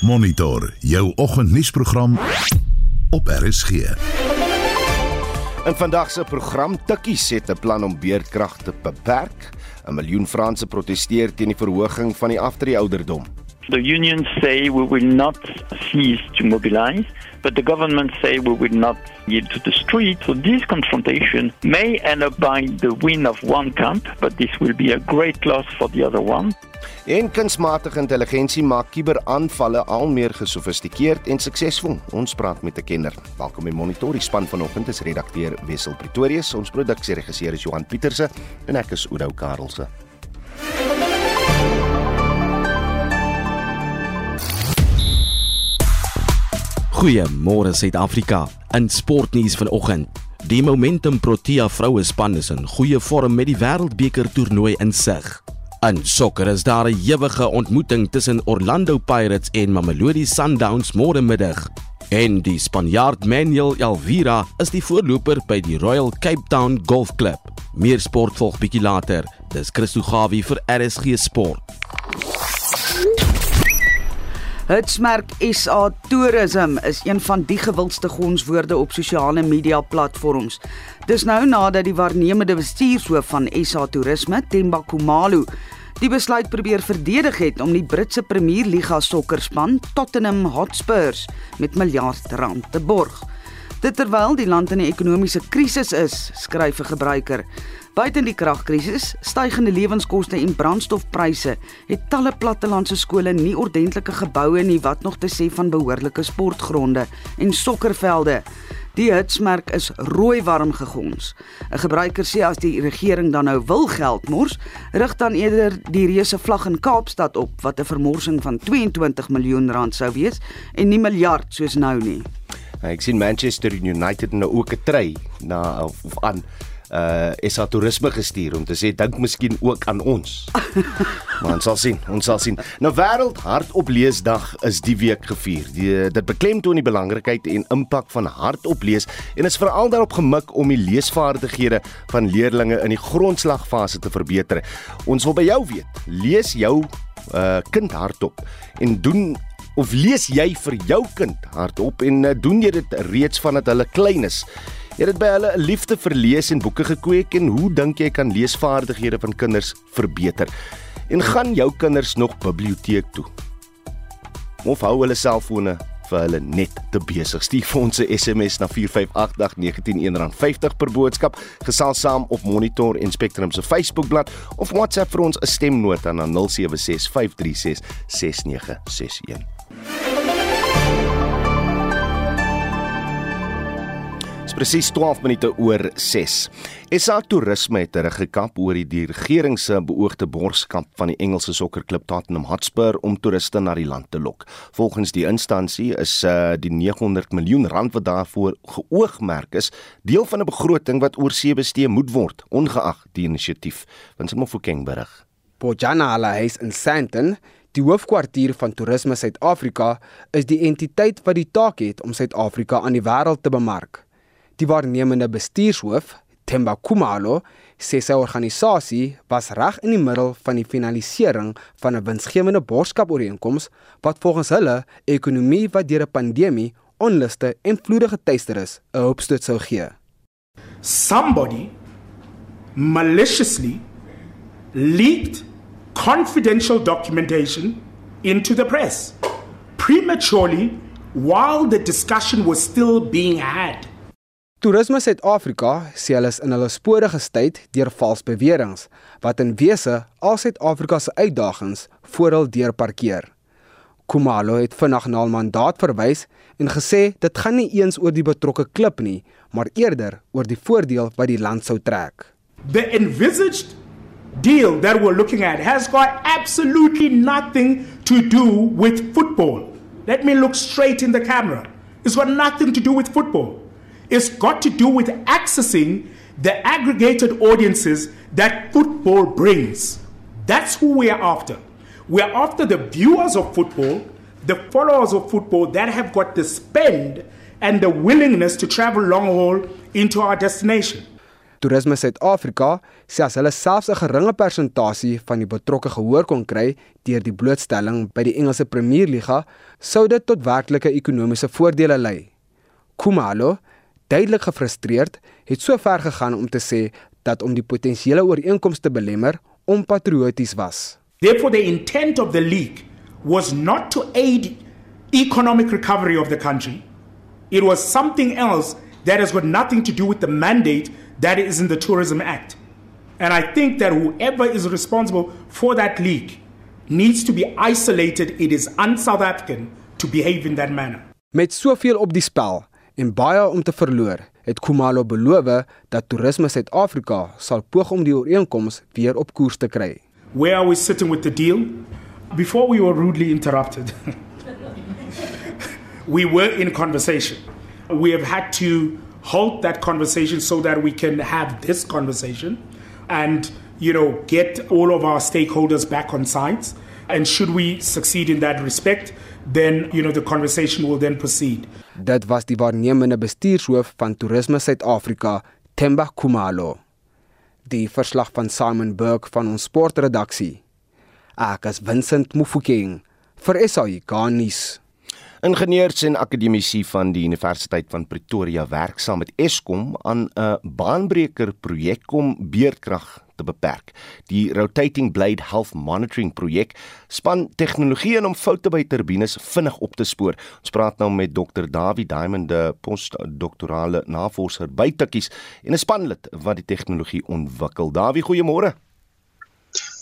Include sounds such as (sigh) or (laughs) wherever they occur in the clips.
Monitor jou oggendnuusprogram op RSG. In vandag se program Tikkies het 'n plan om beerdkrag te beperk. 'n Miljoen Franse proteseer teen die verhoging van die aftreeouderdom. The unions say we will not cease to mobilize, but the government say we will not yield to the street. So this confrontation may end up by the win of one camp, but this will be a great loss for the other one. En kunsmatige intelligensie maak kuberaanvalle al meer gesofistikeerd en suksesvol. Ons praat met 'n kenner. Welkom by Monitor. Die span vanoggend is redakteur Wessel Pretorius, ons produksieregisseur is Johan Pieterse en ek is Oudou Karelse. Goeiemôre Suid-Afrika. In sportnuus vanoggend. Die Momentum Protea vroue span is in goeie vorm met die Wêreldbeker toernooi in sig. In sokker is daar 'n ewige ontmoeting tussen Orlando Pirates en Mamelodi Sundowns môre middag. En die Spanjaard Manuel Elvira is die voorloper by die Royal Cape Town Golf Club. Meer sport volg bietjie later. Dis Christo Gawie vir RSG Sport. Hitsmerk SA Tourism is een van die gewildste gonswoorde op sosiale media platforms. Dis nou nadat die waarnemende bestuurshoof van SA Toerisme, Themba Khumalo, die besluit probeer verdedig het om die Britse Premier Liga sokkerspan Tottenham Hotspurs met miljard rand te borg. Dit terwyl die land in 'n ekonomiese krisis is, skryf 'n gebruiker. Buiten die kragkrisis, stygende lewenskoste en brandstofpryse het talle plattelandse skole nie ordentlike geboue nie wat nog te sê van behoorlike sportgronde en sokkervelde. Die hitsmerk is rooi warm gegons. 'n Gebruiker sê as die regering dan nou wil geld mors, rig dan eerder die reuse vlag in Kaapstad op wat 'n vermorsing van 22 miljoen rand sou wees en nie miljard soos nou nie. Ek sien Manchester United nou ook 'n trei na of, of aan uh SA toerisme gestuur om te sê dink miskien ook aan ons. (laughs) maar ons sal sien, ons sal sien. Nou wêreld hardop leesdag is die week gevier. Die dit beklemtoon die belangrikheid en impak van hardop lees en is veral daarop gemik om die leesvaardighede van leerders in die grondslagfase te verbeter. Ons wil by jou weet, lees jou uh kind hardop en doen of lees jy vir jou kind hardop en uh, doen jy dit reeds vandat hulle klein is? Het by hulle 'n liefde vir lees en boeke gekweek en hoe dink jy kan leesvaardighede van kinders verbeter? En gaan jou kinders nog biblioteek toe? Of hou hulle selfone vir hulle net te besig? Stuur vir ons 'n SMS na 4588919 R50 per boodskap. Gesels saam op Monitor en Spectrum se Facebookblad of WhatsApp vir ons 'n stemnota na 0765366961. Presies 12 minute oor 6. SA Toerisme het teruggekap oor die regering se beoogde borskap van die Engelse sokkerklub Tottenham Hotspur om toeriste na die land te lok. Volgens die instansie is uh, die 900 miljoen rand wat daarvoor geoogmerk is, deel van 'n begroting wat oor see bestee moet word, ongeag die inisiatief. Wins hom vir King berig. Bojana Alays in Sandton Die hoofkwartier van Toerisme Suid-Afrika is die entiteit wat die taak het om Suid-Afrika aan die wêreld te bemark. Die waarnemende bestuurshoof, Themba Khumalo, sê sy organisasie was reg in die middel van die finalisering van 'n winsgewende borgskapooreenkoms wat volgens hulle ekonomie wat deur 'n pandemie, onluste en vloede getuister is, 'n hoopstoot sou gee. Somebody maliciously leaked confidential documentation into the press prematurely while the discussion was still being had. Toerisme Suid-Afrika sê hulle is in hulle spore gestuit deur vals beweringe wat in wese al Suid-Afrika se uitdagings voor hul deur parkeer. Kumalo het vinnig na 'n mandaat verwys en gesê dit gaan nie eens oor die betrokke klip nie, maar eerder oor die voordeel wat die land sou trek. The envisaged deal that we're looking at has got absolutely nothing to do with football. Let me look straight in the camera. It's got nothing to do with football. It's got to do with accessing the aggregated audiences that football brings. That's who we are after. We are after the viewers of football, the followers of football that have got the spend and the willingness to travel long haul into our destination. Toerisme Suid-Afrika sê as hulle selfs 'n geringe persentasie van die betrokke gehoor kon kry deur die blootstelling by die Engelse Premierliga, sou dit tot werklike ekonomiese voordele lei. Kumalo, duidelik gefrustreerd, het so ver gegaan om te sê dat om die potensiële ooreenkomste belemmer onpatrioties was. Therefore, the intent of the league was not to aid economic recovery of the country. It was something else that has got nothing to do with the mandate that is in the Tourism Act. And I think that whoever is responsible for that leak needs to be isolated. It is un South African to behave in that manner. Met soveel op die spel en baie om te verloor, het Kumalo beloof dat Toerisme Suid-Afrika sal poog om die ooreenkoms weer op koers te kry. Where are we sitting with the deal? Before we were rudely interrupted. (laughs) we were in conversation. We have had to halt that conversation so that we can have this conversation and you know get all of our stakeholders back on sides and should we succeed in that respect then you know the conversation will then proceed Dit was die waarnemende bestuurshoof van Toerisme Suid-Afrika, Themba Khumalo. Die verslag van Simon Burke van ons sportredaksie. Ek is Vincent Mufokeng vir SAI Garnis. Ingenieurs en akademici van die Universiteit van Pretoria werk saam met Eskom aan 'n baanbreker projek om beerdkrag te beperk. Die Rotating Blade Health Monitoring projek span tegnologie in om foute by turbines vinnig op te spoor. Ons praat nou met Dr. Dawie Diamond, 'n postdoktorale navorser by Tikkies en 'n spanlid wat die tegnologie ontwikkel. Dawie, goeiemôre.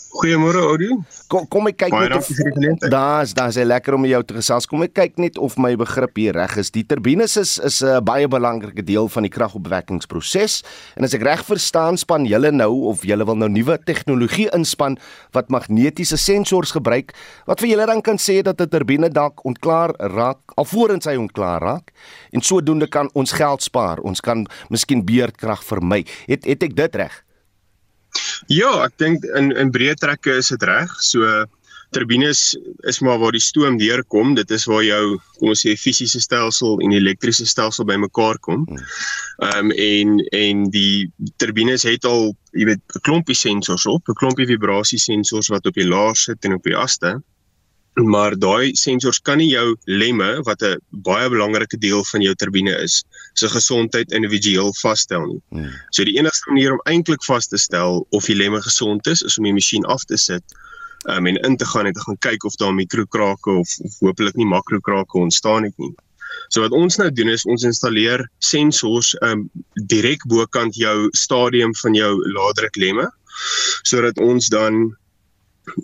Goeiemôre Oudo. Kom kom ek kyk Baie net geleentheid. Daar's daar's lekker om jou te gesels. Kom ek kyk net of my begrip hier reg is. Die turbines is is 'n baie belangrike deel van die kragopwekkingsproses. En as ek reg verstaan, span julle nou of julle wil nou nuwe tegnologie inspan wat magnetiese sensors gebruik wat vir julle dan kan sê dat 'n turbine dalk ontklaar raak alvorens hy ontklaar raak. En sodoende kan ons geld spaar. Ons kan miskien beerdkrag vermy. Het het ek dit reg? Ja, ek dink in in breë trekke is dit reg. So turbines is maar waar die stoom deurkom. Dit is waar jou kom ons sê fisiese stelsel en elektriese stelsel bymekaar kom. Ehm um, en en die turbines het al, jy weet, 'n klompie sensors op, 'n klompie vibrasiesensors wat op die laer sit en op die aste. Maar daai sensors kan nie jou lemme wat 'n baie belangrike deel van jou turbine is, se gesondheid individueel vasstel nie. Hmm. So die enigste manier om eintlik vas te stel of die lemme gesond is, is om die masjien af te sit um, en in te gaan en te gaan kyk of daar mikrokrake of, of hopelik nie makrokrake ontstaan het nie. So wat ons nou doen is ons installeer sensors um direk bokant jou stadium van jou laadruk lemme sodat ons dan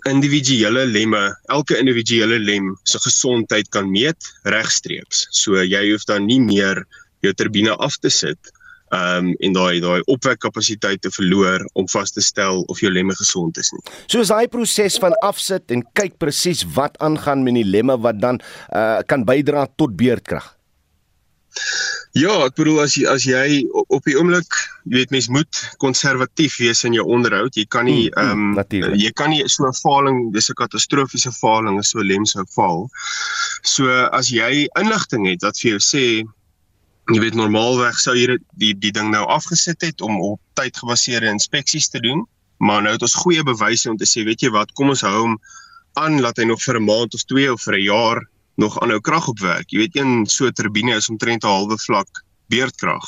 individuele lemme, elke individuele lem se gesondheid kan meet regstreeks. So jy hoef dan nie meer jou turbine af te sit um en daai daai opwekkapasiteit te verloor om vas te stel of jou lemme gesond is nie. So is daai proses van afsit en kyk presies wat aangaan met die lemme wat dan uh, kan bydra tot beerdkrag. Ja, ek bedoel as jy as jy op op die oomblik, jy weet mens moet konservatief wees in jou onderhoud. Jy kan nie Mm, mm, ehm natuurlijk. jy kan nie so 'n faling, dis 'n katastrofiese faling as so lem sou val. So as jy inligting het wat vir jou sê jy weet normaalweg sou dit- die die ding nou afgesit het om op tydgebaseerde inspeksies te doen, maar nou het ons goeie bewyse om te sê, weet jy wat, kom ons hou hom aan laat hy nog vir 'n maand of 2 of vir 'n jaar nog aanhou krag opwerk. Jy weet een so turbine is omtrent 'n halwe vlak beerdkrag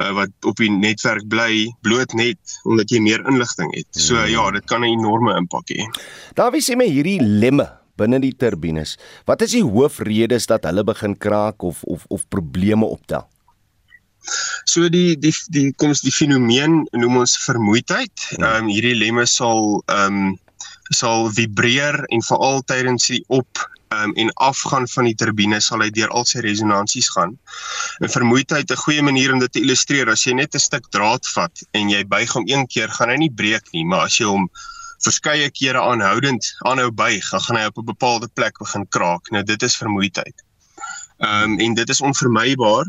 uh, wat op die netwerk bly bloot net omdat jy meer inligting het. So Ja. ja, dit kan 'n enorme impak hê. Daar wie sê my hierdie lemme binne die turbines. Wat is die hoofredes dat hulle begin kraak of of of probleme optel? So die die die kom ons die fenomeen noem ons vermoeidheid. Ehm um, hierdie lemme sal ehm um, sal vibreer en veral tydens die op um, en afgaan van die turbine sal hy deur al sy resonansies gaan. En vermoeidheid 'n goeie manier om dit te illustreer as jy net 'n stuk draad vat en jy buig hom een keer gaan hy nie breek nie, maar as jy hom verskeie kere aanhoudend aanhou buig, dan gaan hy op 'n bepaalde plek begin kraak. Nou dit is vermoeidheid. Ehm um, en dit is onvermybaar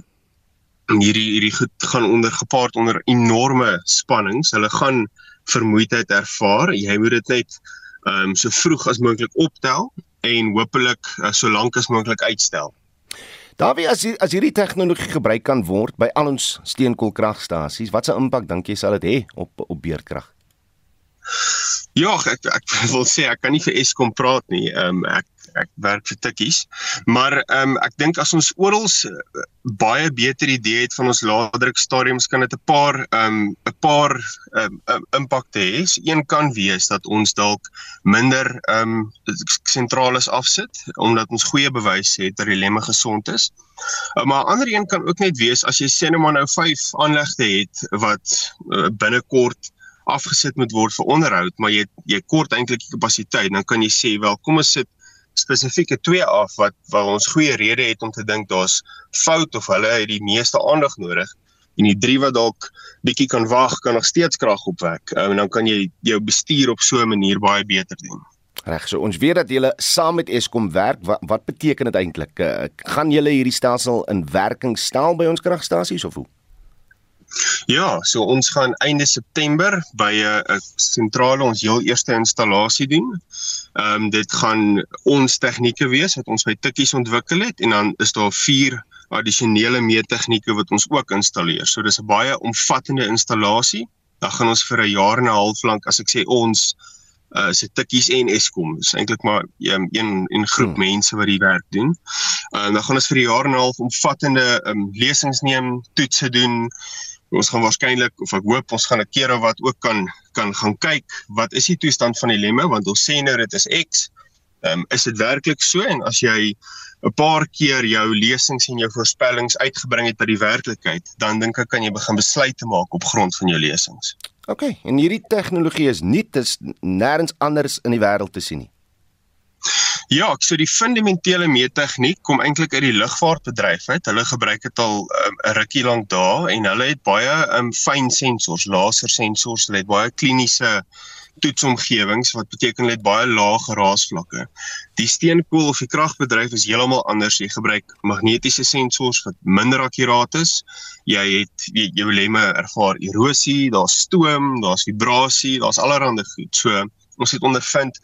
en hierdie hierdie goed gaan onder gepaard onder enorme spannings. Hulle gaan vermoeidheid ervaar. Jy moet dit net ehm um, so vroeg as moontlik optel en hopelik uh, so lank as moontlik uitstel. Dawie as hier, as hierdie tegnologie gebruik kan word by al ons steenkoolkragstasies, wat se impak dink jy sal dit hê op op beerdkrag? Ja, ek ek wil sê ek kan nie vir Eskom praat nie. Ehm um, ek ek werk vir Tikkies. Maar ehm um, ek dink as ons oral baie beter idee het van ons laadruk stadiums kan dit 'n paar ehm um, 'n paar um, um, impakte hê. Een kan wees dat ons dalk minder ehm um, sentrales afsit omdat ons goeie bewys het dat die lemme gesond is. Uh, maar 'n ander een kan ook net wees as jy sê nou maar nou 5 aanlegte het wat uh, binnekort afgesit moet word vir onderhoud, maar jy jy kort eintlik kapasiteit, dan kan jy sê wel, kom ons sit spesifieke twee af wat waar ons goeie rede het om te dink daar's fout of hulle het die meeste aandag nodig en die drie wat dalk bietjie kan wag kan nog steeds krag opwek um, en dan kan jy jou bestuur op so 'n manier baie beter doen. Reg, so ons weet dat julle saam met Eskom werk. Wat, wat beteken dit eintlik? Uh, gaan julle hierdie stelsel in werking stel by ons kragstasies of hoe? Ja, so ons gaan einde September by 'n sentrale ons heel eerste installasie doen. Ehm um, dit gaan ons tegnieke wees wat ons by Tikkies ontwikkel het en dan is daar vier addisionele meettegnieke wat ons ook installeer. So dis 'n baie omvattende installasie. Dan gaan ons vir 'n jaar en 'n half lank as ek sê ons uh se Tikkies en Eskom. Dis eintlik maar um, een 'n groep hmm. mense wat die werk doen. En uh, dan gaan ons vir 'n jaar en 'n half omvattende um, lesings neem, toetse doen ons gaan waarskynlik of ek hoop ons gaan 'n keer of wat ook kan kan gaan kyk wat is die toestand van die lemme want ons sê nou dit is X. Ehm um, is dit werklik so en as jy 'n paar keer jou lesings en jou voorspellings uitgebring het by die werklikheid, dan dink ek kan jy begin besluite maak op grond van jou lesings. OK, en hierdie tegnologie is nie dis nêrens anders in die wêreld te sien nie. Ja, so die fundamentele meettegniek kom eintlik uit die lugvaartbedryf uit. Hulle gebruik dit al 'n um, rukkie lank daar en hulle het baie um, fyn sensors, lasersensors, hulle het baie kliniese toetsomgewings wat beteken hulle het baie lae geraasvlakke. Die steenkool of die kragbedryf is heeltemal anders. Jy gebruik magnetiese sensors wat minder akkuraat is. Jy het jy, jou lemme ervaar erosie, daar's stoom, daar's vibrasie, daar's allerlei goed. So ons het ondervind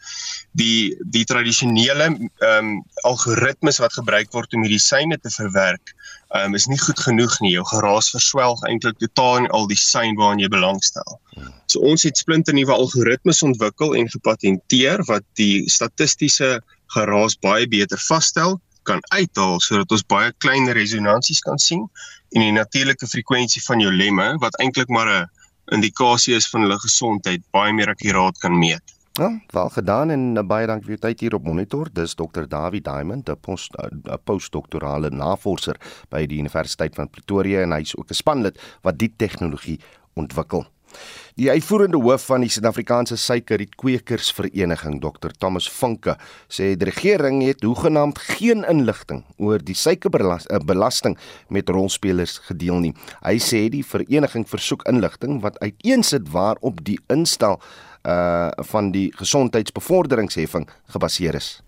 die die tradisionele ehm um, algoritmes wat gebruik word om medisyne te verwerk ehm um, is nie goed genoeg nie. Jou geraas verswelg eintlik totaal in al die sein waaraan jy belangstel. So ons het splinte nuwe algoritmes ontwikkel en gepatenteer wat die statistiese geraas baie beter vasstel kan uithaal sodat ons baie klein resonansies kan sien en die natuurlike frekwensie van jou lemme wat eintlik maar 'n indikasie is van hulle gesondheid baie meer akkuraat kan meet. Ja, wel gedaan en uh, baie dankie vir u tyd hier op monitor. Dis Dr. Dawie Diamond, 'n post 'n postdoktorale navorser by die Universiteit van Pretoria en hy's ook 'n spanlid wat die tegnologie ontwikkel. Die uitvoerende hoof van die Suid-Afrikaanse Suikerrietkwekersvereniging, Dr. Thomas Vinke, sê die regering het hoegenaamd geen inligting oor die suikerbelasting eh, met rolspelers gedeel nie. Hy sê die vereniging versoek inligting wat uiteensit waarop die instel uh van die gesondheidsbevorderingsheffing gebaseer is.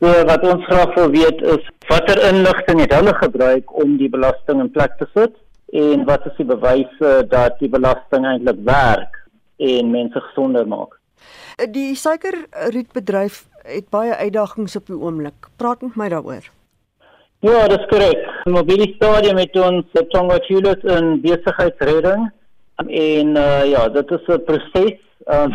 So wat ons graag wil weet is watter inligting het hulle gebruik om die belasting in plek te sit en wat is die bewyse dat die belasting eintlik werk en mense gesonder maak? Die suikerrietbedryf het baie uitdagings op die oomblik. Praat met my daaroor. Ja, dis korrek. Mobilie stadium met ons Tonga Tulis en besigheidsreding en uh, ja, dit is 'n proses (laughs) um,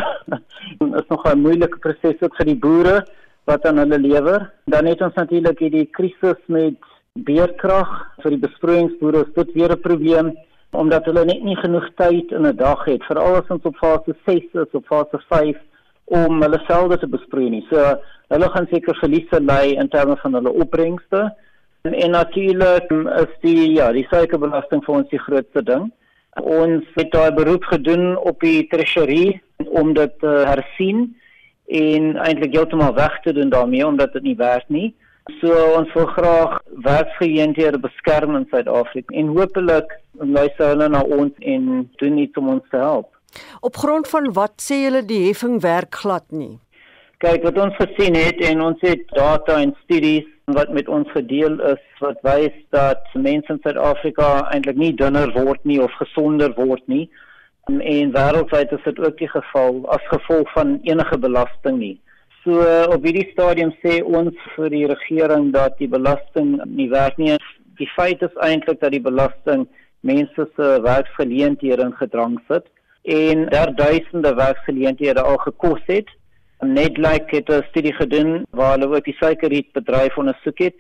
is nog 'n moeilike proses ook vir die boere wat aan hulle lewer. Dan het ons natuurlik hierdie krisis met beerkrag vir die besproeiingsboere. Dit weer 'n probleem omdat hulle net nie genoeg tyd in 'n dag het veral as ons op fase 6 is of fase 5 om hulle velde te besproei nie. So hulle gaan seker verliese ly in terme van hulle opbrengste. En, en natuurlik is die ja, die suikerbelasting vir ons die grootste ding. Ons het daai beroep gedoen op die treasury om dit te uh, hersien en eintlik heeltemal weg te doen daarmee omdat dit nie werk nie. So ons wil graag werksgeleenthede beskerm in Suid-Afrika en hopelik luister hulle na ons en doen iets om ons te help. Op grond van wat sê julle die heffing werk glad nie? Kyk wat ons gesien het en ons het data en studies wat met ons gedeel is wat wys dat mense in Suid-Afrika eintlik nie dunner word nie of gesonder word nie. En wêreldwyd is dit ook die geval as gevolg van enige belasting nie. So op hierdie stadium sê ons vir die regering dat die belasting nie werk nie. Die feit is eintlik dat die belasting mense se werksgeleenthede in gedrang sit en daar duisende werksgeleenthede al gekos het. Net like het 'n studie gedoen waar hulle ook die suikerrietbedryf ondersoek het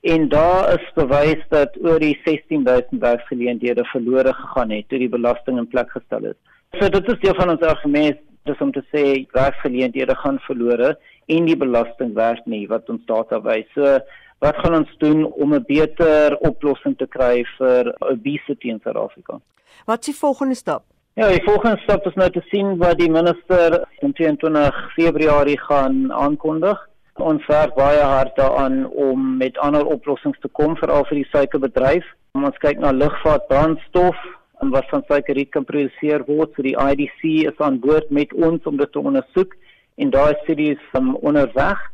en daar is bewys dat oor die 16000 werksgeleenthede verlore gegaan het toe die belasting in plek gestel is. So dit is deel van ons argument dis om te sê werksgeleenthede gaan verlore en die belasting werk nie wat ons data wys. So wat gaan ons doen om 'n beter oplossing te kry vir obesity in Suid-Afrika? Wat is die volgende stap? Ja, die volgende stap is nou te sien wat die minister in 22 Februarie gaan aankondig. Ons werk baie hard daaraan om met ander oplossings te kom veral vir die suikerbedryf. Ons kyk na lugvaart brandstof en wat van suikerriet kan produseer word. So die IDC is aan boord met ons om dit te ondersoek en daai studies van onderweg.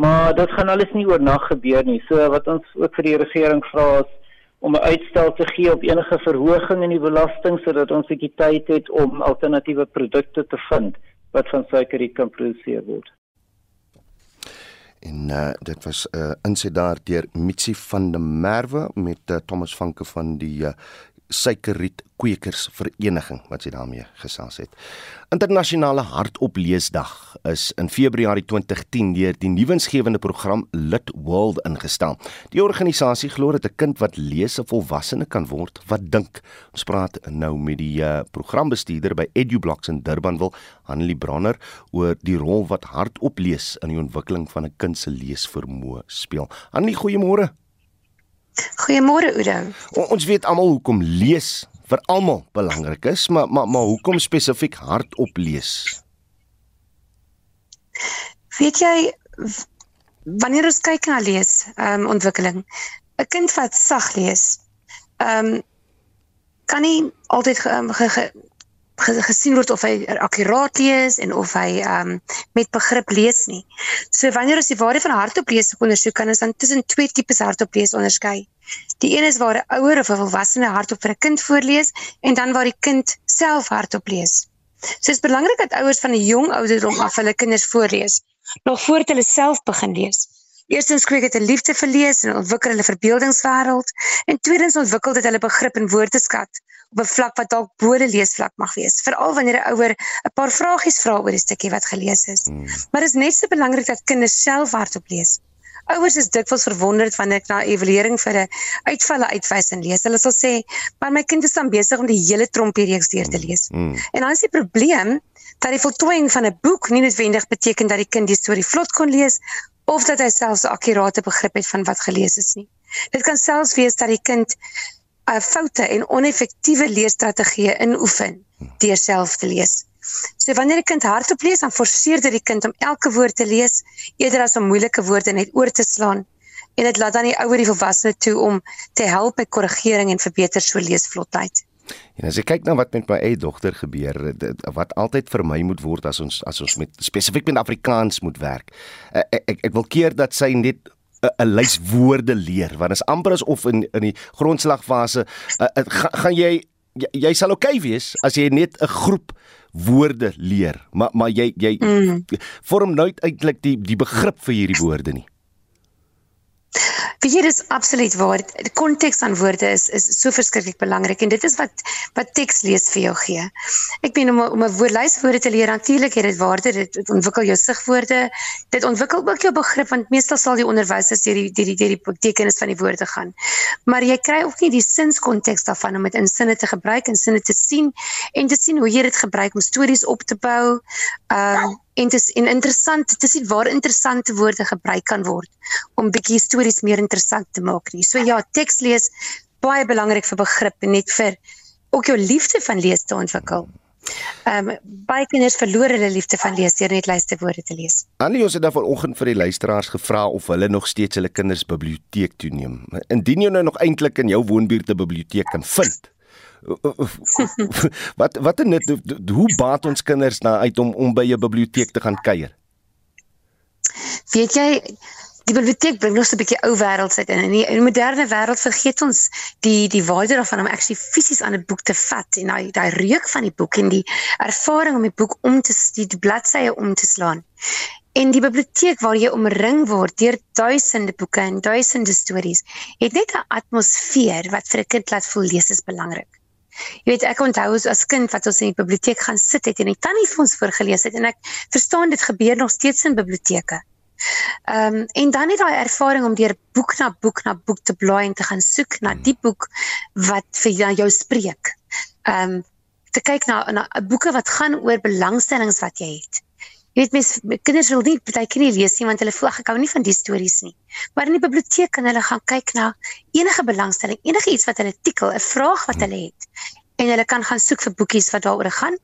Maar dit gaan alles nie oornag gebeur nie. So wat ons ook vir die regering vra is om 'n uitstel te gee op enige verhoging in die belasting sodat ons 'n bietjie tyd het om alternatiewe produkte te vind wat van suikerriet kan produseer word. En uh, dit was 'n uh, insit daar deur Mitsi van der Merwe met uh, Thomas Vanke van die uh, suikerriet kwekers vereniging wat sy daarmee gesels het. Internasionale hartopleesdag is in Februarie 2010 deur die nuwensgewende program Lit World ingestel. Die organisasie glo dat 'n kind wat lees 'n volwassene kan word wat dink. Ons praat nou met die uh, programbestuurder by EduBlocks in Durbanville, Annelie Bronner, oor die rol wat hartoplees in die ontwikkeling van 'n kind se leesvermoë speel. Annelie, goeiemôre. Goeiemôre Oudo. Ons weet almal hoekom lees vir almal belangrik is, maar maar maar hoekom spesifiek hardop lees? Weet jy wanneer ons kyk na lees, ehm um, ontwikkeling, 'n kind wat sag lees, ehm um, kan nie altyd ge, ge, ge, gesien word of hy akkuraat lees en of hy um, met begrip lees nie. So wanneer ons die waarde van hardop lees ondersoek kan ons dan tussen twee tipes hardop lees onderskei. Die een is waar 'n ouer of 'n volwassene hardop vir 'n kind voorlees en dan waar die kind self hardop lees. So dit is belangrik dat ouers van 'n jong ouderdom af hulle kinders voorlees nog voordat hulle self begin lees. Eerstens kweek dit 'n liefde vir lees en ontwikkel hulle verbeeldingswêreld en tweedens ontwikkel dit hulle begrip en woordeskat vlak wat dalk bo die leesvlak mag wees, veral wanneer 'n ouer 'n paar vragies vra oor die stukkie wat gelees is. Hmm. Maar dit is net so belangrik dat kinders self hardop lees. Ouers is dikwels verwonderd wanneer ek na evaluering vir 'n uitvalle uitwys en lees. Hulle sal sê, "Maar my kind is dan besig om die hele trompie reeks deur te lees." Mm. En dan is die probleem dat die voltooiing van 'n boek nie noodwendig beteken dat die kind die storie vlot kon lees of dat hy selfs 'n akkurate begrip het van wat gelees is nie. Dit kan selfs wees dat die kind 'n uh, foute en oneffektiewe leerstrategieë inoefen deur self te lees. So wanneer 'n kind hardop lees, dan forceer dit die kind om elke woord te lees eerder as om moeilike woorde net oor te slaan en dit laat dan die ouer die volwassene toe om te help met korrigering en verbeter so leesvlotheid. En as ek kyk na wat met my eie dogter gebeur, wat altyd vir my moet word as ons as ons met spesifiek met Afrikaans moet werk. Ek eh, ek, ek wil keer dat sy net 'n lys woorde leer want dit is amper asof in in die grondslagfase uh, uh, gaan jy jy, jy sal oukei okay wees as jy net 'n groep woorde leer maar maar jy jy mm. vorm nooit eintlik die die begrip vir hierdie woorde nie Weet jy dis absoluut waar. Die konteks aan woorde is is so verskriklik belangrik en dit is wat wat teks lees vir jou gee. Ek meen om om 'n woordlys woorde te leer natuurlik het dit waarde dit, dit ontwikkel jou sigwoorde. Dit ontwikkel ook jou begrip want meestal sal die onderwysers deur die deur die deur die betekenis van die woorde gaan. Maar jy kry ook nie die sinskonteks daarvan om dit in sinne te gebruik en sinne te sien en te sien hoe jy dit gebruik om stories op te bou. Ehm um, en dit is en interessant te sien waar interessante woorde gebruik kan word om bietjie stories meer interessant te maak nie. So ja, teks lees baie belangrik vir begrip en net vir ook jou liefde van lees te ontwikkel. Ehm um, baie kinders verloor hulle liefde van lees deur net luisterwoorde te lees. Annie, ons het dan vanoggend vir die luisteraars gevra of hulle nog steeds hulle kinders biblioteek toe neem. Indien jy nou nog eintlik in jou woonbuurt 'n biblioteek kan vind, (laughs) wat wat en net hoe baat ons kinders na uit om om by 'n biblioteek te gaan kuier? Weet jy Die biblioteek bring ons 'n bietjie ou wêreld uit in. In die, in die moderne wêreld vergeet ons die die waarde daarvan om actually fisies aan 'n boek te vat en daai daai reuk van die boek en die ervaring om die boek om te die, die bladsye om te slaan. En die biblioteek waar jy omring word deur duisende boeke en duisende stories, het net 'n atmosfeer wat vir 'n kind laat voel lees is belangrik. Jy weet ek onthou as kind wat ons in die biblioteek gaan sit het en die tannie vir ons voorgeles het en ek verstaan dit gebeur nog steeds in biblioteke. Ehm um, en dan het daai ervaring om deur boek na boek na boek te blaai en te gaan soek na die boek wat vir jou spreek. Ehm um, te kyk na na boeke wat gaan oor belangstellings wat jy het. Jy weet mens kinders wil nie baie keer nie lees nie want hulle voel ek hou nie van die stories nie. Maar in die biblioteek kan hulle gaan kyk na enige belangstelling, enige iets wat hulle tikkel, 'n vraag wat hulle het en hulle kan gaan soek vir boekies wat daaroor gaan.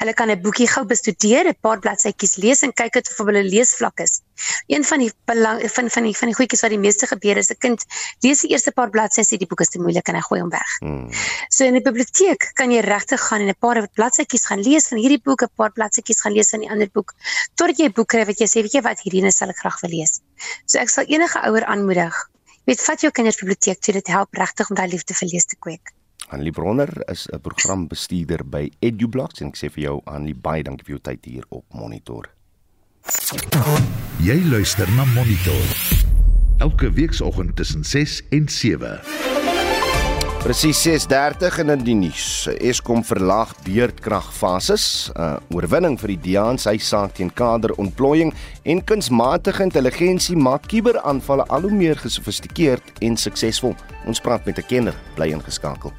Hulle kan 'n boekie gou bestudeer, 'n paar bladsytjies lees en kyk of hulle leesvlak is. Een van die belang van van die van die goedjies wat die meeste gebeur is 'n kind lees die eerste paar bladsye sê die boek is te moeilik en hy gooi hom weg. Hmm. So in die biblioteek kan jy regtig gaan en 'n paar bladsytjies gaan lees van hierdie boek, 'n paar bladsytjies gaan lees van die ander boek totdat jy 'n boek kry wat jy sê, weet jy wat, hierdie sal ek graag wil lees. So ek sal enige ouer aanmoedig, weet vat jou kinders biblioteek toe, dit help regtig om daai liefde vir lees te kweek. Annelie Bronner is 'n programbestuurder by EduBlocks en ek sê vir jou Annelie baie dankie vir jou tyd hier op Monitor. Jy luister na Monitor. Elke weekoggend tussen 6 en 7. Presies 6:30 en in die nuus. Eskom verlaag beurtkragfases, 'n uh, oorwinning vir die DEA se saak teen kaderontplooiing en kunsmatige intelligensie maak kuberaanvalle al hoe meer gesofistikeerd en suksesvol. Ons praat met 'n kenner, bly ingeskakel.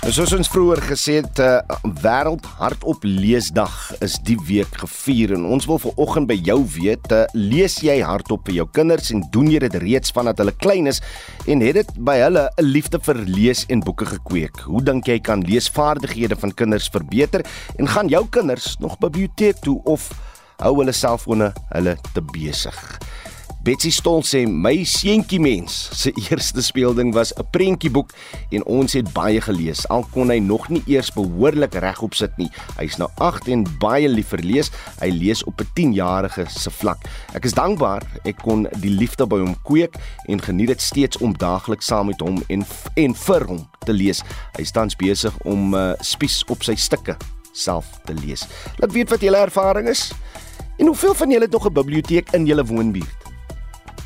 Soos ons vroeër gesê het, uh, wêreld hardop leesdag is die week gevier en ons wil vanoggend by jou weet, uh, lees jy hardop vir jou kinders en doen jy dit reeds vandat hulle klein is en het dit by hulle 'n liefde vir lees en boeke gekweek? Hoe dink jy kan leesvaardighede van kinders verbeter en gaan jou kinders nog biblioteek toe of hou hulle selfone hulle te besig? Betsy Stol sê my seentjie mens se (laughs) eerste speelding was 'n prentjieboek en ons het baie gelees. Al kon hy nog nie eers behoorlik regop sit nie. Hy's nou 8 en baie lief vir lees. Hy lees op 'n 10-jarige se vlak. Ek is dankbaar ek kon die liefde by hom kweek en geniet dit steeds om daagliks saam met hom en en vir hom te lees. Hy staan besig om uh, spies op sy stukke self te lees. Laat weet wat julle ervaring is. En hoeveel van julle het nog 'n biblioteek in julle woonbuurt?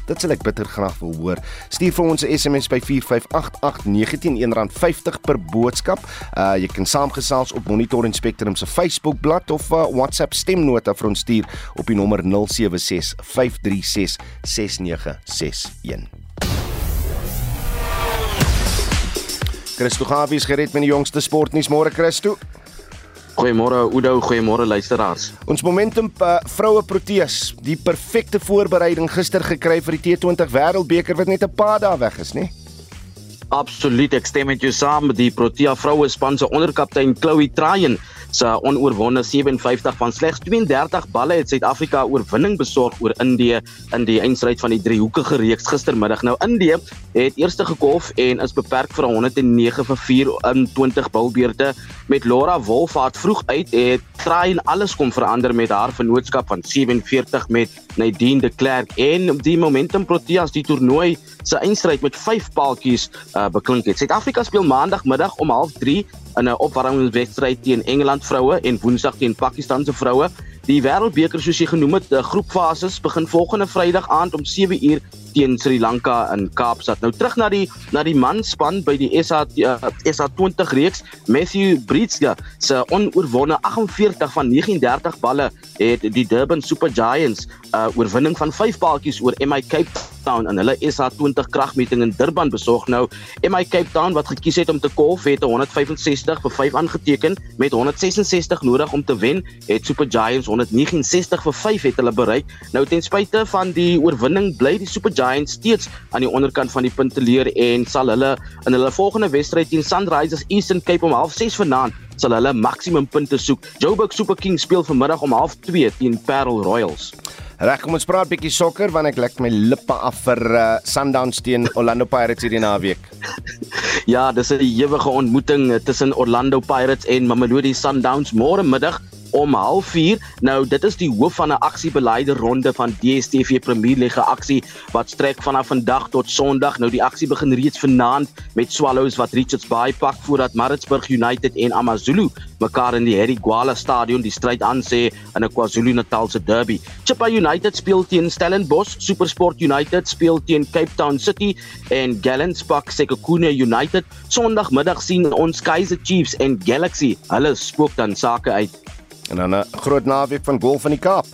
Dit sal ek bitter graag wil hoor. Stuur vir ons 'n SMS by 4588919 R50 per boodskap. Uh jy kan saamgesels op Monitor en Spectrum se Facebook bladsy of uh, WhatsApp stemnota vir ons stuur op die nommer 0765366961. Christo Gavies gered met die jongste sportnuus môre Christo. Goeiemôre Oudo, goeiemôre luisteraars. Ons momentum uh, vroue Proteas, die perfekte voorbereiding gister gekry vir die T20 Wêreldbeker wat net 'n paar dae weg is, nê? Absoluut, ek stem met jou saam. Die Protea vroue span se onderkaptein Chloe Trayen se onoorwonde 57 van slegs 32 balle het Suid-Afrika oorwinning besorg oor Indië in die eindstryd van die driehoekige reeks gistermiddag. Nou Indië het eerste gekolf en is beperk vir 109 vir 4 in 20 bilbeerte met Laura Wolf wat vroeg uit het try en alles kom verander met haar vennootskap van 47 met Nadine de Klerk en die Momentum Proteas die toernooi se eindstryd met 5 paaltjies uh, beklink het. Suid-Afrika speel maandagmiddag om 0:30 in 'n opwarmingswedstryd teen Engeland vroue en Woensdag teen Pakistan se vroue. Die Wêreldbeker soos jy genoem het, groepfases begin volgende Vrydag aand om 7uur teen Sri Lanka in Kaapstad. Nou terug na die na die manspan by die SA uh, SA20 reeks. Matthew Britsga se onoorwonde 48 van 39 balle het die Durban Super Giants 'n uh, oorwinning van 5 paaltjies oor MI Cape Town in hulle SA20 kragmeting in Durban besorg. Nou MI Cape Town wat gekies het om te kolf het 165 vir 5 aangeteken met 166 nodig om te wen. Het Super Giants 169 vir 5 het hulle bereik. Nou ten spyte van die oorwinning bly die Super Giants steeds aan die onderkant van die punteleer en sal hulle in hulle volgende wedstryd teen Sunrisers Eastern Cape om 06:30 vanaand sal hulle maksimum punte soek. Joburg Super Kings speel vanmiddag om 02:30 teen Parel Royals. Reg, kom ons praat bietjie sokker want ek lek my lippe af vir uh, Sundowns teen Orlando Pirates hierdie naweek. (laughs) ja, dis 'n ewige ontmoeting tussen Orlando Pirates en Mamelodi Sundowns môre middag om 04:30. Nou dit is die hoof van 'n aksiebeleider ronde van DStv Premier League aksie wat strek vanaf vandag tot Sondag. Nou die aksie begin reeds vanaand met Swallows wat Richards Bay pak voordat Maritzburg United en AmaZulu mekaar in die Harry Gwala Stadion die stryd aansê in 'n KwaZulu-Natal se derby. Chippa United speel teen Stellenbosch, SuperSport United speel teen Cape Town City en Gallants pak Sekhukhune United. Sondagmiddag sien ons Kaizer Chiefs en Galaxy. Hulle spook dan sake uit. En dan 'n groot naweek van golf in die Kaap.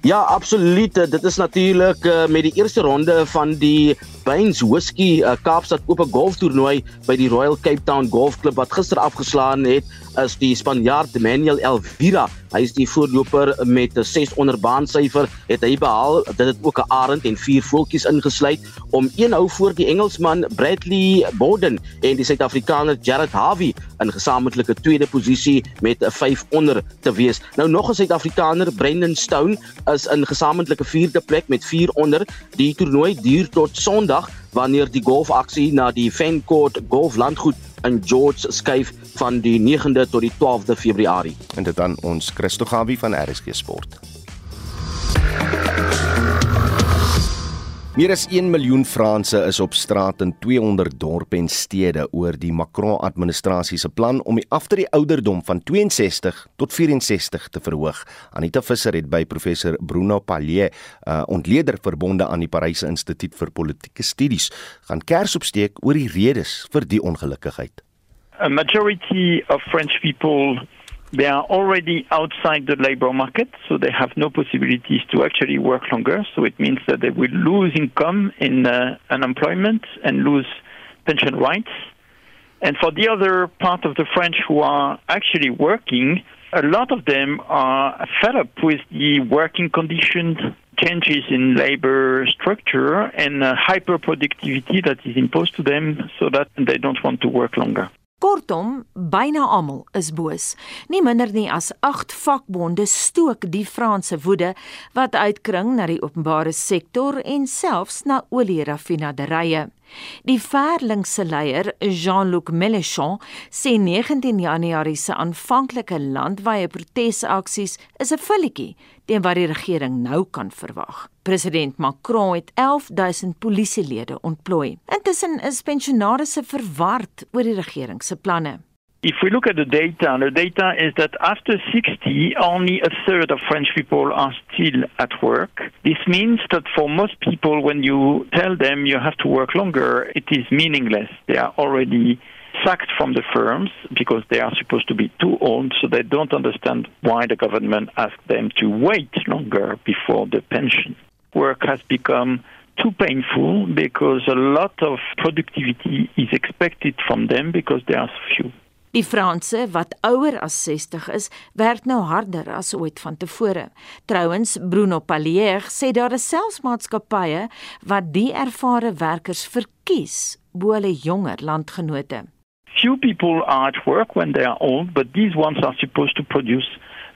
Ja, absoluut. Dit is natuurlik uh, met die eerste ronde van die Bains Whisky uh, Kaapstad Ope Golf Toernooi by die Royal Cape Town Golf Club wat gister afgeslaan het is die Spanjaard Manuel Elvira. Hy is die voorloper met 'n 6 onder baansyfer. Het hy behaal dit het ook 'n arend en vier voeltjies ingesluit om een hou voor die Engelsman Bradley Bowden en die Suid-Afrikaner Jared Harvey in gesamentlike tweede posisie met 'n 5 onder te wees. Nou nog 'n Suid-Afrikaner Brendan Stone is in gesamentlike vierde plek met 4 onder. Die toernooi duur tot Sondag wanneer die golfaksie na die Fancourt Golflandgoed in George skuif van die 9de tot die 12de Februarie. En dit dan ons Christo Gawie van RSG Sport. Meer as 1 miljoen Franse is op straat in 200 dorpe en stede oor die Macron-administrasie se plan om die aftree ouderdom van 62 tot 64 te verhoog. Anita Visser het by professor Bruno Pallier, uh, ontleder verbonde aan die Paryse Instituut vir Politieke Studies, gaan kers opsteek oor die redes vir die ongelukkigheid. A majority of French people they are already outside the labor market, so they have no possibilities to actually work longer. So it means that they will lose income in uh, unemployment and lose pension rights. And for the other part of the French who are actually working, a lot of them are fed up with the working conditions, changes in labor structure, and uh, hyper productivity that is imposed to them so that they don't want to work longer. Kortom, byna almal is boos. Nie minder nie as 8 vakbonde stook die Franse woede wat uitkring na die openbare sektor en selfs na olieraffinaderye. Die verlingse leier, Jean-Luc Mélenchon, sê 19 Januarie se aanvanklike landwyse protesaksies is 'n filletjie teen wat die regering nou kan verwag. President Macron het 11000 polisielede ontplooi. Intussen is pensionaarsse verward oor die regering se planne. If we look at the data, the data is that after 60, only a third of French people are still at work. This means that for most people, when you tell them you have to work longer, it is meaningless. They are already sacked from the firms because they are supposed to be too old, so they don't understand why the government asked them to wait longer before the pension. Work has become too painful because a lot of productivity is expected from them because they are few. Die Franse wat ouer as 60 is, werk nou harder as ooit vantevore. Trouwens, Bruno Pallier sê daar is selfs maatskappye wat die ervare werkers verkies bo hulle jonger landgenote. Few people are at work when they are old, but these ones are supposed to produce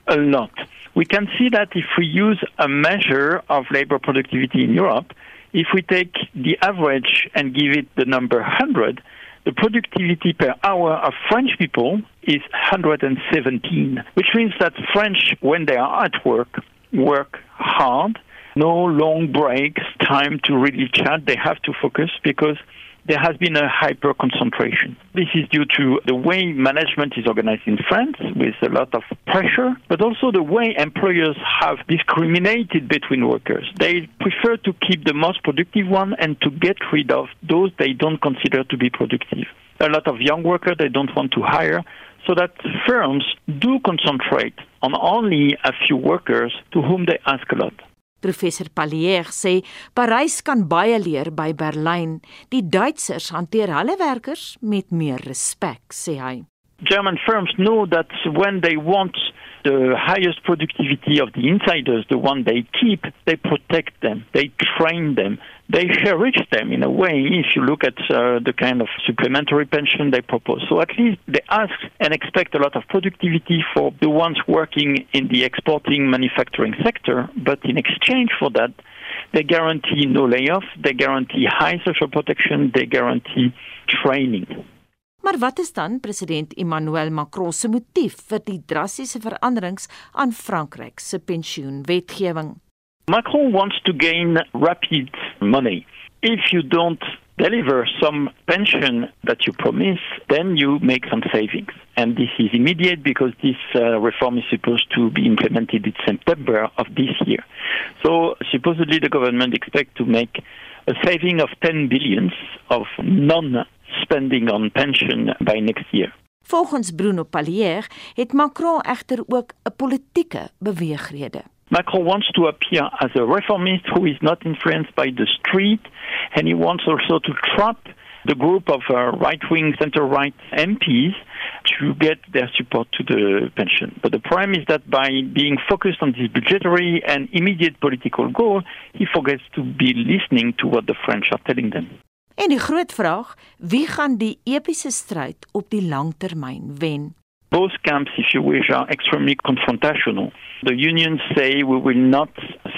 a lot. We can see that if we use a measure of labor productivity in Europe, if we take the average and give it the number 100, the productivity per hour of French people is 117, which means that French, when they are at work, work hard, no long breaks, time to really chat. They have to focus because there has been a hyper concentration. This is due to the way management is organized in France with a lot of pressure, but also the way employers have discriminated between workers. They prefer to keep the most productive one and to get rid of those they don't consider to be productive. A lot of young workers they don't want to hire, so that firms do concentrate on only a few workers to whom they ask a lot. Professor Pallier sê Parys kan baie leer by Berlyn. Die Duitsers hanteer hulle werkers met meer respek, sê hy. German firms know that when they want the highest productivity of the insiders, the one they keep, they protect them, they train them, they cherish them in a way if you look at uh, the kind of supplementary pension they propose. So at least they ask and expect a lot of productivity for the ones working in the exporting manufacturing sector, but in exchange for that, they guarantee no layoff, they guarantee high social protection, they guarantee training. Maar wat is dan president Emmanuel Macron se motief vir die drastiese veranderings aan Frankryk se pensioenwetgewing? Macron wants to gain rapid money. If you don't deliver some pension that you promise, then you make some savings. And this is immediate because this uh, reform is supposed to be implemented in September of this year. So supposedly the government expects to make a saving of 10 billions of non spending on pension by next year. Volgens Bruno Pallier het Macron egter ook 'n politieke beweegrede. Macron wants to appear as a reformist who is not influenced by the street, and he wants also to trap the group of uh, right-wing, center-right MPs to get their support to the pension. But the problem is that by being focused on this budgetary and immediate political goal, he forgets to be listening to what the French are telling them. En die groot vraag, wie gaan die epiese stryd op die langtermyn wen? Both camps, if you wish, are extremely confrontational. The unions say we will not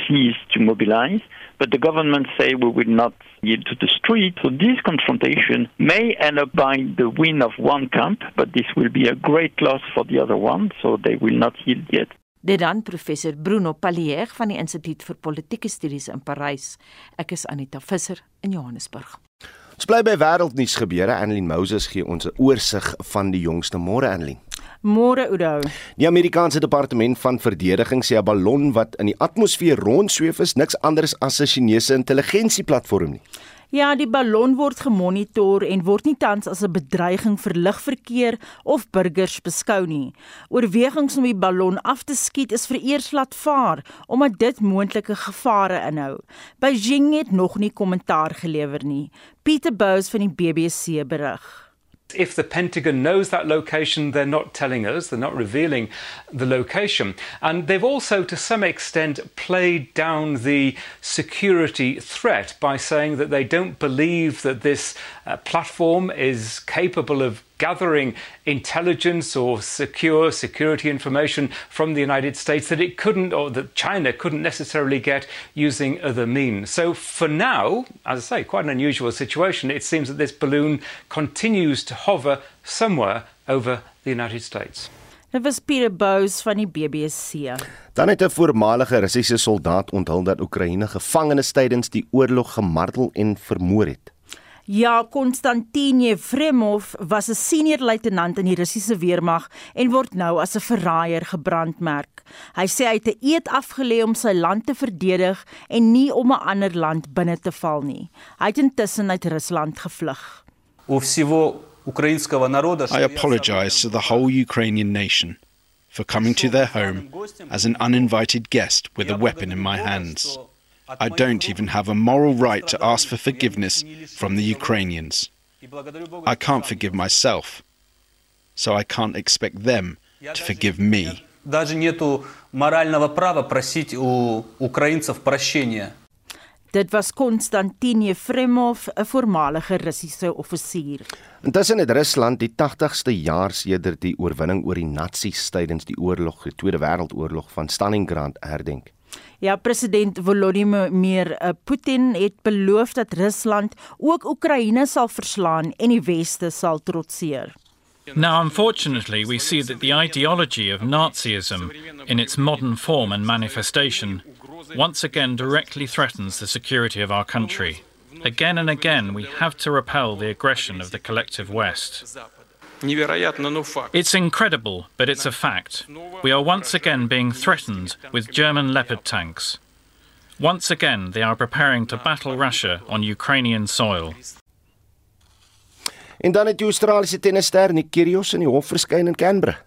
cease to mobilize, but the government say we will not yield to the street. So this confrontation may end up by the win of one camp, but this will be a great loss for the other one, so they will not yield yet. Dit dan professor Bruno Pallier van die Instituut vir Politieke Studies in Parys. Ek is Anita Visser in Johannesburg. Ons bly by wêreldnuus gebeure. Annelien Moses gee ons 'n oorsig van die jongste môre Annelien. Môre Oudo. Die Amerikaanse Departement van Verdediging sê 'n ballon wat in die atmosfeer rondsweef is niks anders as 'n Chinese intelligensieplatform nie. Ja, die ballon word gemonitor en word nie tans as 'n bedreiging vir lugverkeer of burgers beskou nie. Oorwegings om die ballon af te skiet is vereers laat vaar omdat dit moontlike gevare inhou. Beijing het nog nie kommentaar gelewer nie. Pieter Bous van die BBC berig. If the Pentagon knows that location, they're not telling us, they're not revealing the location. And they've also, to some extent, played down the security threat by saying that they don't believe that this uh, platform is capable of gathering intelligence or secure security information from the United States that it couldn't or that China couldn't necessarily get using other means. So for now, as I say, quite an unusual situation, it seems that this balloon continues to hover somewhere over the United States. Dit was Pieter Bous van die BBC. Dan het 'n voormalige Russiese soldaat onthul dat Oekraïne gevangenes tydens die oorlog gemartel en vermoor het. Ja, Konstantin Yefremov was 'n senior luitenant in die Russiese weermag en word nou as 'n verraaier gebrandmerk. Hy sê hy het 'n eed afgelê om sy land te verdedig en nie om 'n ander land binne te val nie. Hy het intussen uit Rusland gevlug. I apologize to the whole Ukrainian nation for coming to their home as an uninvited guest with a weapon in my hands. I don't even have a moral right to ask for forgiveness from the Ukrainians. I can't forgive myself, so I can't expect them to forgive me. Даже нету морального права просить у украинцев прощения. Dit was Konstantin Yefremov, 'n voormalige Russiese offisier. Intussen het Rusland die 80ste jaar sedert die oorwinning oor die Nasies tydens die oorlog, die Tweede Wêreldoorlog van Stalingrad herdenk. Ja, president Volodymyr eh, Putin het beloof dat Rusland ook Oekraïne sal verslaan en die weste sal trotseer. Now, unfortunately, we see that the ideology of Nazism, in its modern form and manifestation, once again directly threatens the security of our country. Again and again, we have to repel the aggression of the collective West. It's incredible, but it's a fact. We are once again being threatened with German Leopard tanks. Once again, they are preparing to battle Russia on Ukrainian soil. En dan het die Australiese tennisster Nick Kyrgios in die hof verskyn in Canberra.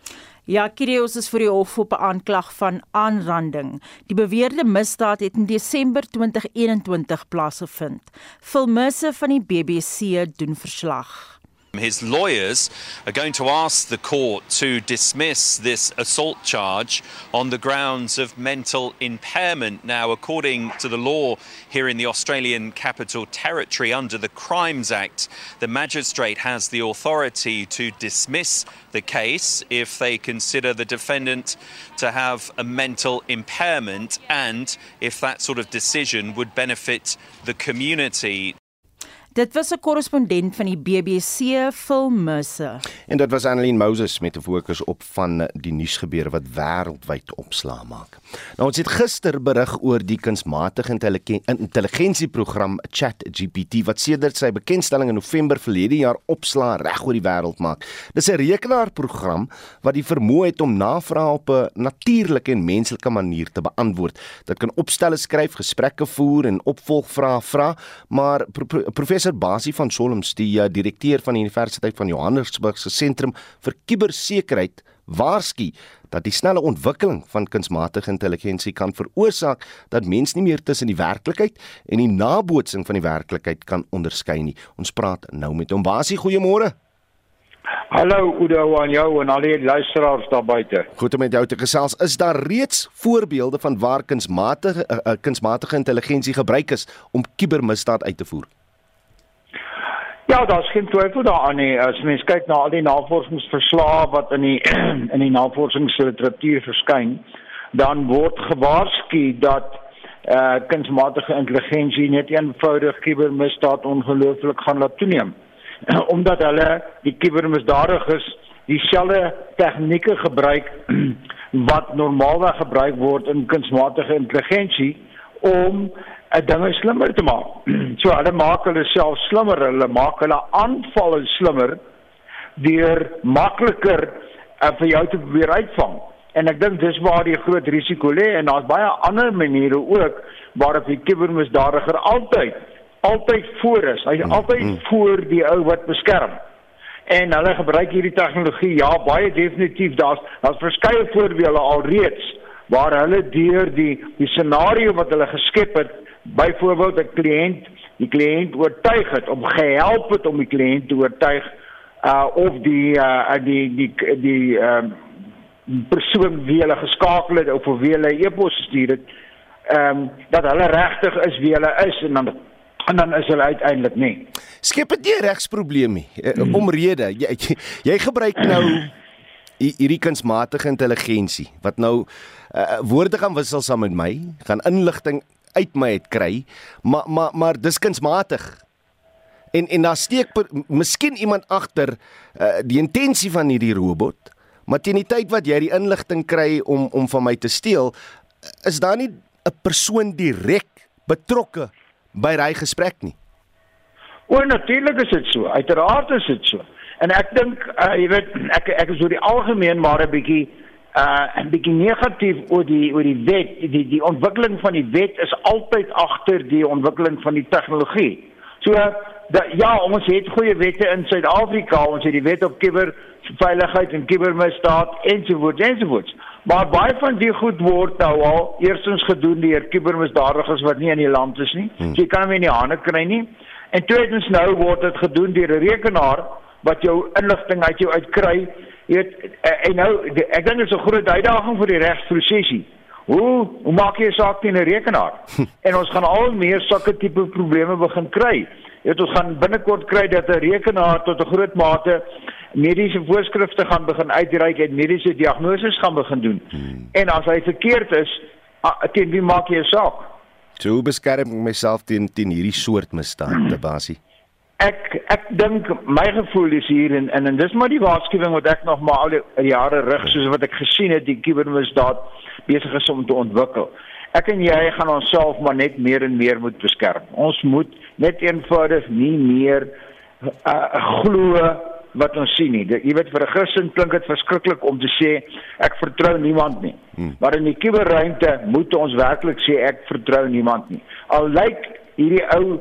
Ja, Kyrgios is voor die hof op 'n aanklag van aanranding. Die beweerde misdaad het in Desember 2021 plaasgevind. Phil Mercer van die BBC doen verslag. His lawyers are going to ask the court to dismiss this assault charge on the grounds of mental impairment. Now, according to the law here in the Australian Capital Territory under the Crimes Act, the magistrate has the authority to dismiss the case if they consider the defendant to have a mental impairment and if that sort of decision would benefit the community. Dit was 'n korrespondent van die BBC, Phil Mercer. En dit was Annelien Moses met 'n fokus op van die nuusgebeure wat wêreldwyd opslaa maak. Nou ons het gister berig oor die kunsmatige intelligensieprogram ChatGPT wat sedert sy bekendstelling in November verlede jaar opslaa reg oor die wêreld maak. Dis 'n rekenaarprogram wat die vermoë het om navrae op 'n natuurlike en menslike manier te beantwoord. Dit kan opstelle skryf, gesprekke voer en opvolgvrae vra, maar pro professor Basie van Solms, die uh, direkteur van die Universiteit van Johannesburg se sentrum vir kubersekuriteit, waarsku dat die snelle ontwikkeling van kunsmatige intelligensie kan veroorsaak dat mens nie meer tussen die werklikheid en die nabootsing van die werklikheid kan onderskei nie. Ons praat nou met hom. Basie, goeiemôre. Hallo Udo aan jou en al die luisteraars daar buite. Goed om met jou te gesels. Is daar reeds voorbeelde van waar kunsmatige uh, uh, kunsmatige intelligensie gebruik is om kubermisdaad uit te voer? Ja, daar's geen twyfel daaraan nie. As mens kyk na al die navorsingsverslae wat in die (clears throat) in die navorsingsliteratuur verskyn, dan word gewaarsku dat eh uh, kunsmatige intelligensie net eenvoudig kubermisdaad ongelooflik gaan laat toeneem. (clears throat) omdat hulle die kubermisdadigers dieselfde tegnieke gebruik (clears throat) wat normaalweg gebruik word in kunsmatige intelligensie om dinge slimmer te maak. (clears throat) So hulle maak hulle self slimmer, hulle maak hulle aanvalle slimmer deur makliker uh, vir jou te probeer uitvang. En ek dink dis waar die groot risiko lê en daar's baie ander maniere ook waarop die kubermisdadiger altyd altyd voor is. Hy's mm, altyd mm. voor die ou wat beskerm. En hulle gebruik hierdie tegnologie ja baie definitief. Daar's daar's verskeie voorbeelde alreeds waar hulle deur die die scenario wat hulle geskep het, byvoorbeeld 'n kliënt, die kliënt oortuig het om gehelp het om die kliënt te oortuig uh of die uh die die die ehm uh, persoon wie hulle geskakel het of of wie hulle e-pos gestuur het, ehm um, dat hulle regtig is wie hulle is en dan en dan is hulle uiteindelik nie. Skep dit nie regsprobleem nie. Hmm. Omrede jy, jy jy gebruik nou (clears throat) hierdie kunsmatige intelligensie wat nou uh, woorde gaan wissel saam met my, gaan inligting uit my het kry, maar maar maar dis kunsmatig. En en daar steek miskien iemand agter uh, die intensie van hierdie robot, maar teen die tyd wat jy die inligting kry om om van my te steel, is daar nie 'n persoon direk betrokke by daai gesprek nie. O, natuurlik is dit so. Uiteraard is dit so. En ek dink uh, jy weet ek ek is oor die algemeen maar 'n bietjie uh 'n bietjie negatief oor die oor die wet. Die die ontwikkeling van die wet is altyd agter die ontwikkeling van die tegnologie. So dat ja, ons het goeie wette in Suid-Afrika. Ons het die wet op kuberveiligheid en kubermisdaad ensovoorts ensovoorts. Maar baie van die goed word nou al eerstens gedoen deur kubermisdadigers wat nie in die land is nie. Hmm. So jy kan hom nie in die hande kry nie. En tweedens nou word dit gedoen deur 'n rekenaar wat jou inligting uit jou uitkry. Jy weet en nou ek dink dit is 'n groot uitdaging vir die regsprosesie. Hoe hoe maak jy 'n saak teen 'n rekenaar? (laughs) en ons gaan al meer sulke tipe probleme begin kry. Jy weet ons gaan binnekort kry dat 'n rekenaar tot 'n groot mate mediese voorskrifte gaan begin uitreik en mediese diagnoses gaan begin doen. Hmm. En as hy verkeerd is, teen wie maak jy 'n saak? Hoe beskerm ek myself teen teen hierdie soort misdade, (clears throat) Basie? Ek ek dink my gevoel is hier en en, en dis maar die waarskuwing wat ek nog maar al die jare rig soos wat ek gesien het die kubermisdaad besig is om te ontwikkel. Ek en jy gaan onsself maar net meer en meer moet beskerm. Ons moet net eenvoudig nie meer uh, glo wat ons sien nie. Jy weet vir 'n Christen klink dit verskriklik om te sê ek vertrou niemand nie. Hmm. Maar in die kuberruimte moet ons werklik sê ek vertrou niemand nie. Al lyk hierdie ou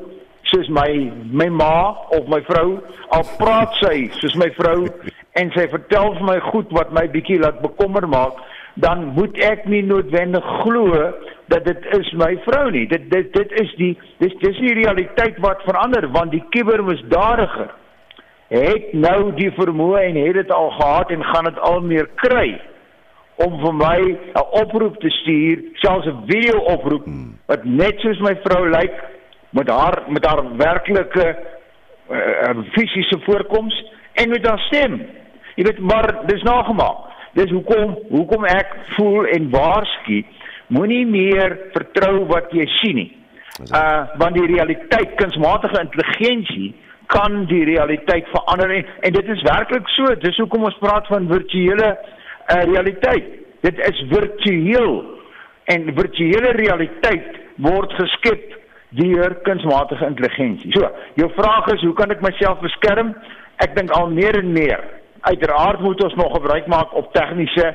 soos my my ma of my vrou, al praat sy soos my vrou en sy vertel vir my goed wat my bietjie laat bekommer maak, dan moet ek nie noodwendig glo dat dit is my vrou nie. Dit dit dit is die dis dis die realiteit wat verander want die kubermisdadiger het nou die vermoë en het dit al gehad en gaan dit al meer kry om vir my 'n oproep te stuur, selfs 'n video oproep hmm. wat net soos my vrou lyk met haar met haar werklike uh, fisiese voorkoms en met haar stem. Jy weet maar dis nagemaak. Dis hoekom hoekom ek voel en waarsku moenie meer vertrou wat jy sien nie. Uh want die realiteit kunsmatige intelligensie kan die realiteit verander en, en dit is werklik so. Dis hoekom ons praat van virtuele uh, realiteit. Dit is virtueel en virtuele realiteit word geskep deur kunsmatige intelligensie. So, jou vraag is, hoe kan ek myself beskerm? Ek dink al meer en meer. Uiteraard moet ons nog gebruik maak op tegniese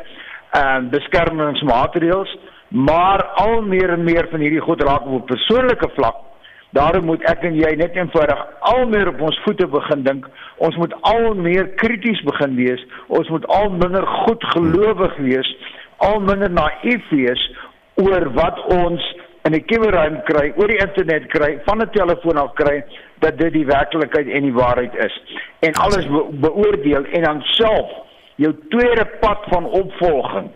ehm uh, beskermingsmaatreëls, maar al meer en meer van hierdie goed raak op 'n persoonlike vlak. Daarom moet ek en jy net eenvoudig al meer op ons voete begin dink. Ons moet al meer krities begin wees. Ons moet al minder goedgelowig wees, al minder naïef wees oor wat ons in 'n kiberruim kry, oor die internet kry, van 'n telefoon af kry dat dit die werklikheid en die waarheid is. En alles be beoordeel en dan self jou tweede pad van opvolging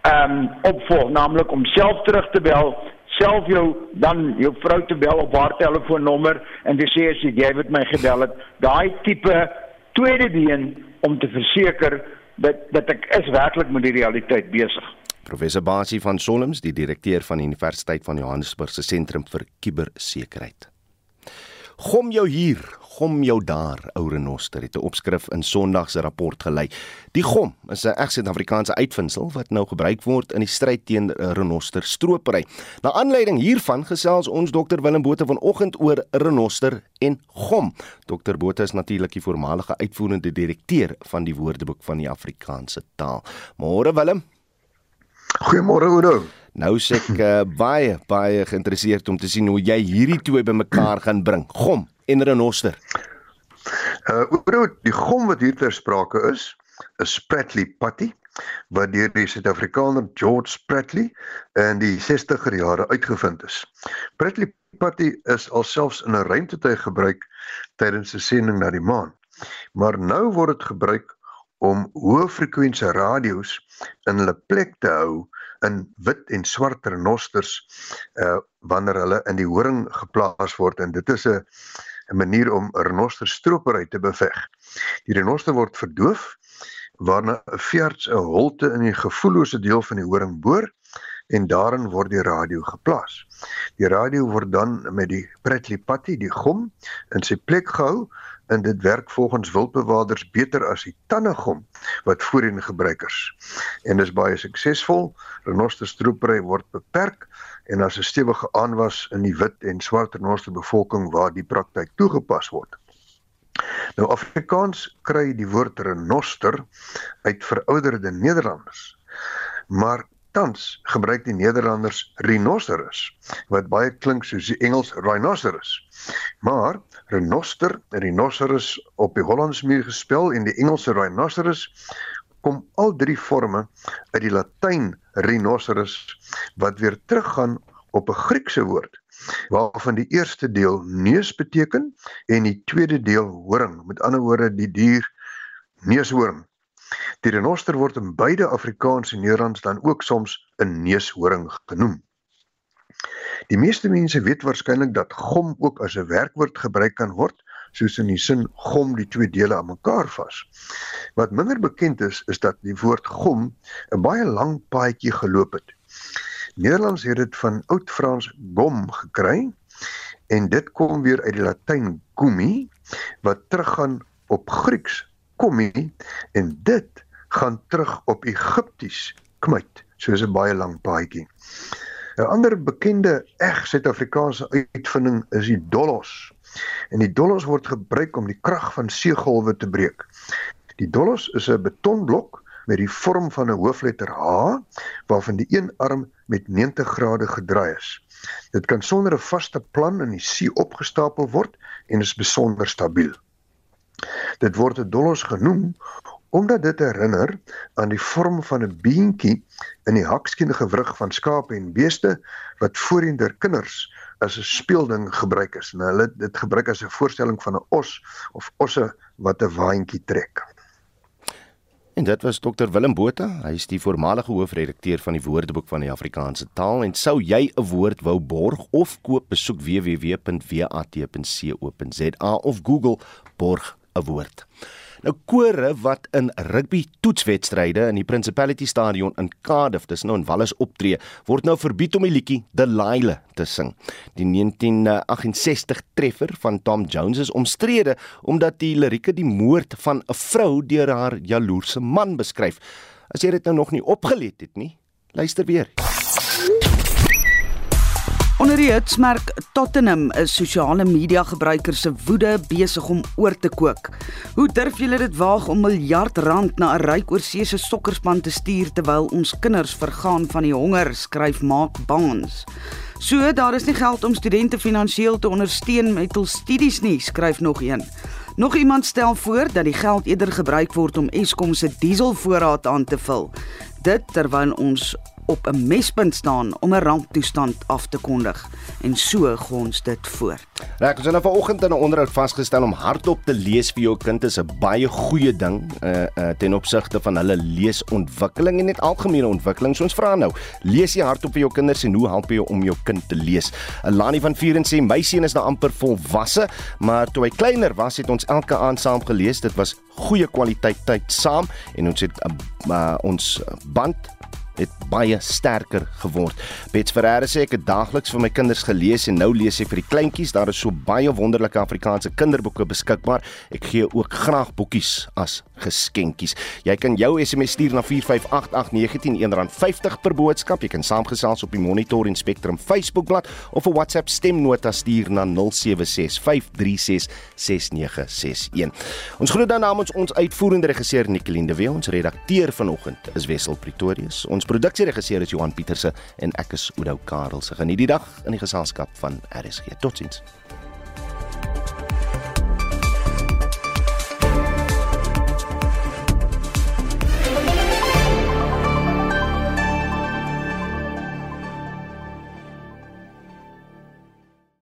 ehm um, opvolg, naamlik om self terug te bel, self jou dan jou vrou te bel op haar telefoonnommer en te sê as jy het my gebel het, daai tipe tweede been om te verseker dat dat ek is werklik met die realiteit besig. Professor Basie van Solms, die direkteur van die Universiteit van Johannesburg se sentrum vir kubersekerheid. Gom jou hier, gom jou daar, ou renoster het 'n opskrif in Sondag se rapport gelei. Die gom is 'n egse Suid-Afrikaanse uitvinding wat nou gebruik word in die stryd teen renoster stropery. Na aanleiding hiervan gesels ons dokter Willem Botha vanoggend oor renoster en gom. Dokter Botha is natuurlik die voormalige uitvoerende direkteur van die Woordeboek van die Afrikaanse taal. Môre Willem. Goeiemôre Udo. Nou sê ek uh, baie baie geïnteresseerd om te sien hoe jy hierdie twee bymekaar gaan bring. Gom en renoster. Uh Udo, die gom wat hier ter sprake is, is Spratley Patty wat deur die Suid-Afrikaner George Spratley in die 60er jare uitgevind is. Spratley Patty is alselfs in 'n ruimtetuig gebruik tydens 'n sending na die maan. Maar nou word dit gebruik om hoë frekwensie radio's in hulle plek te hou in wit en swart renosters uh wanneer hulle in die horing geplaas word en dit is 'n 'n manier om renosterstropery te beveg. Die renoster word verdoof waarna 'n veerts 'n holte in die gevoellose deel van die horing boor en daarin word die radio geplaas. Die radio word dan met die Pratley Patty, die gom, in sy plek gehou en dit werk volgens wildbewaarders beter as die tannegom wat voorheen gebruik is. En dis baie suksesvol. Renosterstroepery word beperk en as 'n stewige aanwas in die wit en swart renoster bevolking waar die praktyk toegepas word. Nou Afrikaans kry die woord renoster uit verouderde Nederlanders. Maar tans gebruik die Nederlanders rhinoceros wat baie klink soos die Engels rhinoceros. Maar renoster, rhinoceros op die Hollandsmuur gespel en die Engelse rhinoceros kom al drie forme uit die Latyn rhinoceros wat weer teruggaan op 'n Griekse woord waarvan die eerste deel neus beteken en die tweede deel horing. Met ander woorde die dier neushoorn Die renoster word in beide Afrikaans en Nederlands dan ook soms 'n neushoring genoem. Die meeste mense weet waarskynlik dat gom ook as 'n werkwoord gebruik kan word, soos in die sin gom die twee dele aan mekaar vas. Wat minder bekend is, is dat die woord gom 'n baie lang paadjie geloop het. Nederlands het dit van oud Frans gom gekry en dit kom weer uit die Latyn gummi wat teruggaan op Grieks kommie en dit gaan terug op Egipties kmuit, soos 'n baie lang paadjie. 'n Ander bekende eg Suid-Afrikaanse uitvinding is die dollos. En die dollos word gebruik om die krag van seegolwe te breek. Die dollos is 'n betonblok met die vorm van 'n hoofletter H waarvan die een arm met 90 grade gedraai is. Dit kan sonder 'n vaste plan in die see opgestapel word en is besonder stabiel. Dit word 'n dollos genoem omdat dit herinner aan die vorm van 'n beentjie in die hakskeen gewrig van skape en beeste wat voorheen deur kinders as 'n speelding gebruik is. En hulle dit gebruik as 'n voorstelling van 'n os of osse wat 'n waantjie trek. En dit was Dr Willem Botha, hy is die voormalige hoofredakteur van die Woordeboek van die Afrikaanse taal en sou jy 'n woord wou borg of koop besoek www.wat.co.za of Google borg 'n woord. Nou kore wat in rugby toetswedstryde in die Principality Stadion in Cardiff, dis nou in Wallis optree, word nou verbied om die liedjie Delilah te sing. Die 1968 treffer van Tom Jones is omstrede omdat die lirieke die moord van 'n vrou deur haar jaloerse man beskryf. As jy dit nou nog nie opgelet het nie, luister weer. Onder die hitsmerk Tottenham is sosiale media gebruikers se woede besig om oor te kook. Hoe durf julle dit waag om miljard rand na 'n ryk oorseese sokkerspan te stuur terwyl ons kinders vergaan van die honger, skryf Mark Barnes. So daar is nie geld om studente finansiëel te ondersteun met hul studies nie, skryf nog een. Nog iemand stel voor dat die geld eerder gebruik word om Eskom se dieselvoorraad aan te vul. Dit terwyl ons op 'n mespunt staan om 'n ramptoestand af te kondig en so gons dit voort. Reg, ons het nou vanoggend in 'n onderhoud vasgestel om hardop te lees vir jou kind is 'n baie goeie ding uh, uh ten opsigte van hulle leesontwikkeling en net algemene ontwikkeling. So ons vra nou, lees jy hardop vir jou kinders en hoe help jy om jou kind te lees? Alani van 4 en sê my seun is nou amper volwasse, maar toe hy kleiner was, het ons elke aand saam gelees. Dit was goeie kwaliteit tyd saam en ons het uh, uh, ons band het baie sterker geword. Bets Ferreira sê ek het daagliks vir my kinders gelees en nou lees ek vir die kleintjies. Daar is so baie wonderlike Afrikaanse kinderboeke beskikbaar. Ek gee ook graag boekies as geskenkies. Jy kan jou SMS stuur na 4588919 R50 per boodskap. Jy kan saamgesels op die Monitor en Spectrum Facebookblad of 'n WhatsApp stemnota stuur na 0765366961. Ons groet dan namens ons uitvoerende regisseur Nicoline de Wet, ons redakteur vanoggend is Wessel Pretorius. Ons produksieregisseur is Johan Pieterse en ek is Oudo Karel. Se geniet die dag in die geselskap van RSG. Totsiens.